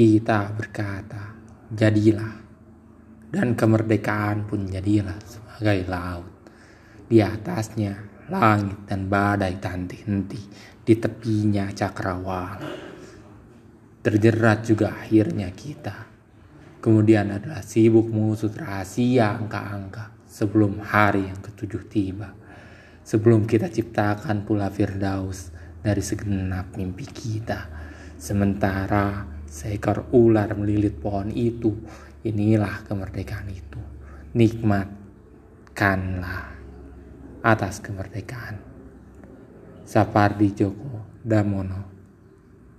Kita berkata, jadilah. Dan kemerdekaan pun jadilah sebagai laut. Di atasnya langit dan badai tak henti di tepinya cakrawala. Terjerat juga akhirnya kita. Kemudian adalah sibuk mengusut rahasia angka-angka sebelum hari yang ketujuh tiba. Sebelum kita ciptakan pula Firdaus dari segenap mimpi kita. Sementara seekor ular melilit pohon itu, inilah kemerdekaan itu. Nikmatkanlah atas kemerdekaan. Sapardi Djoko Damono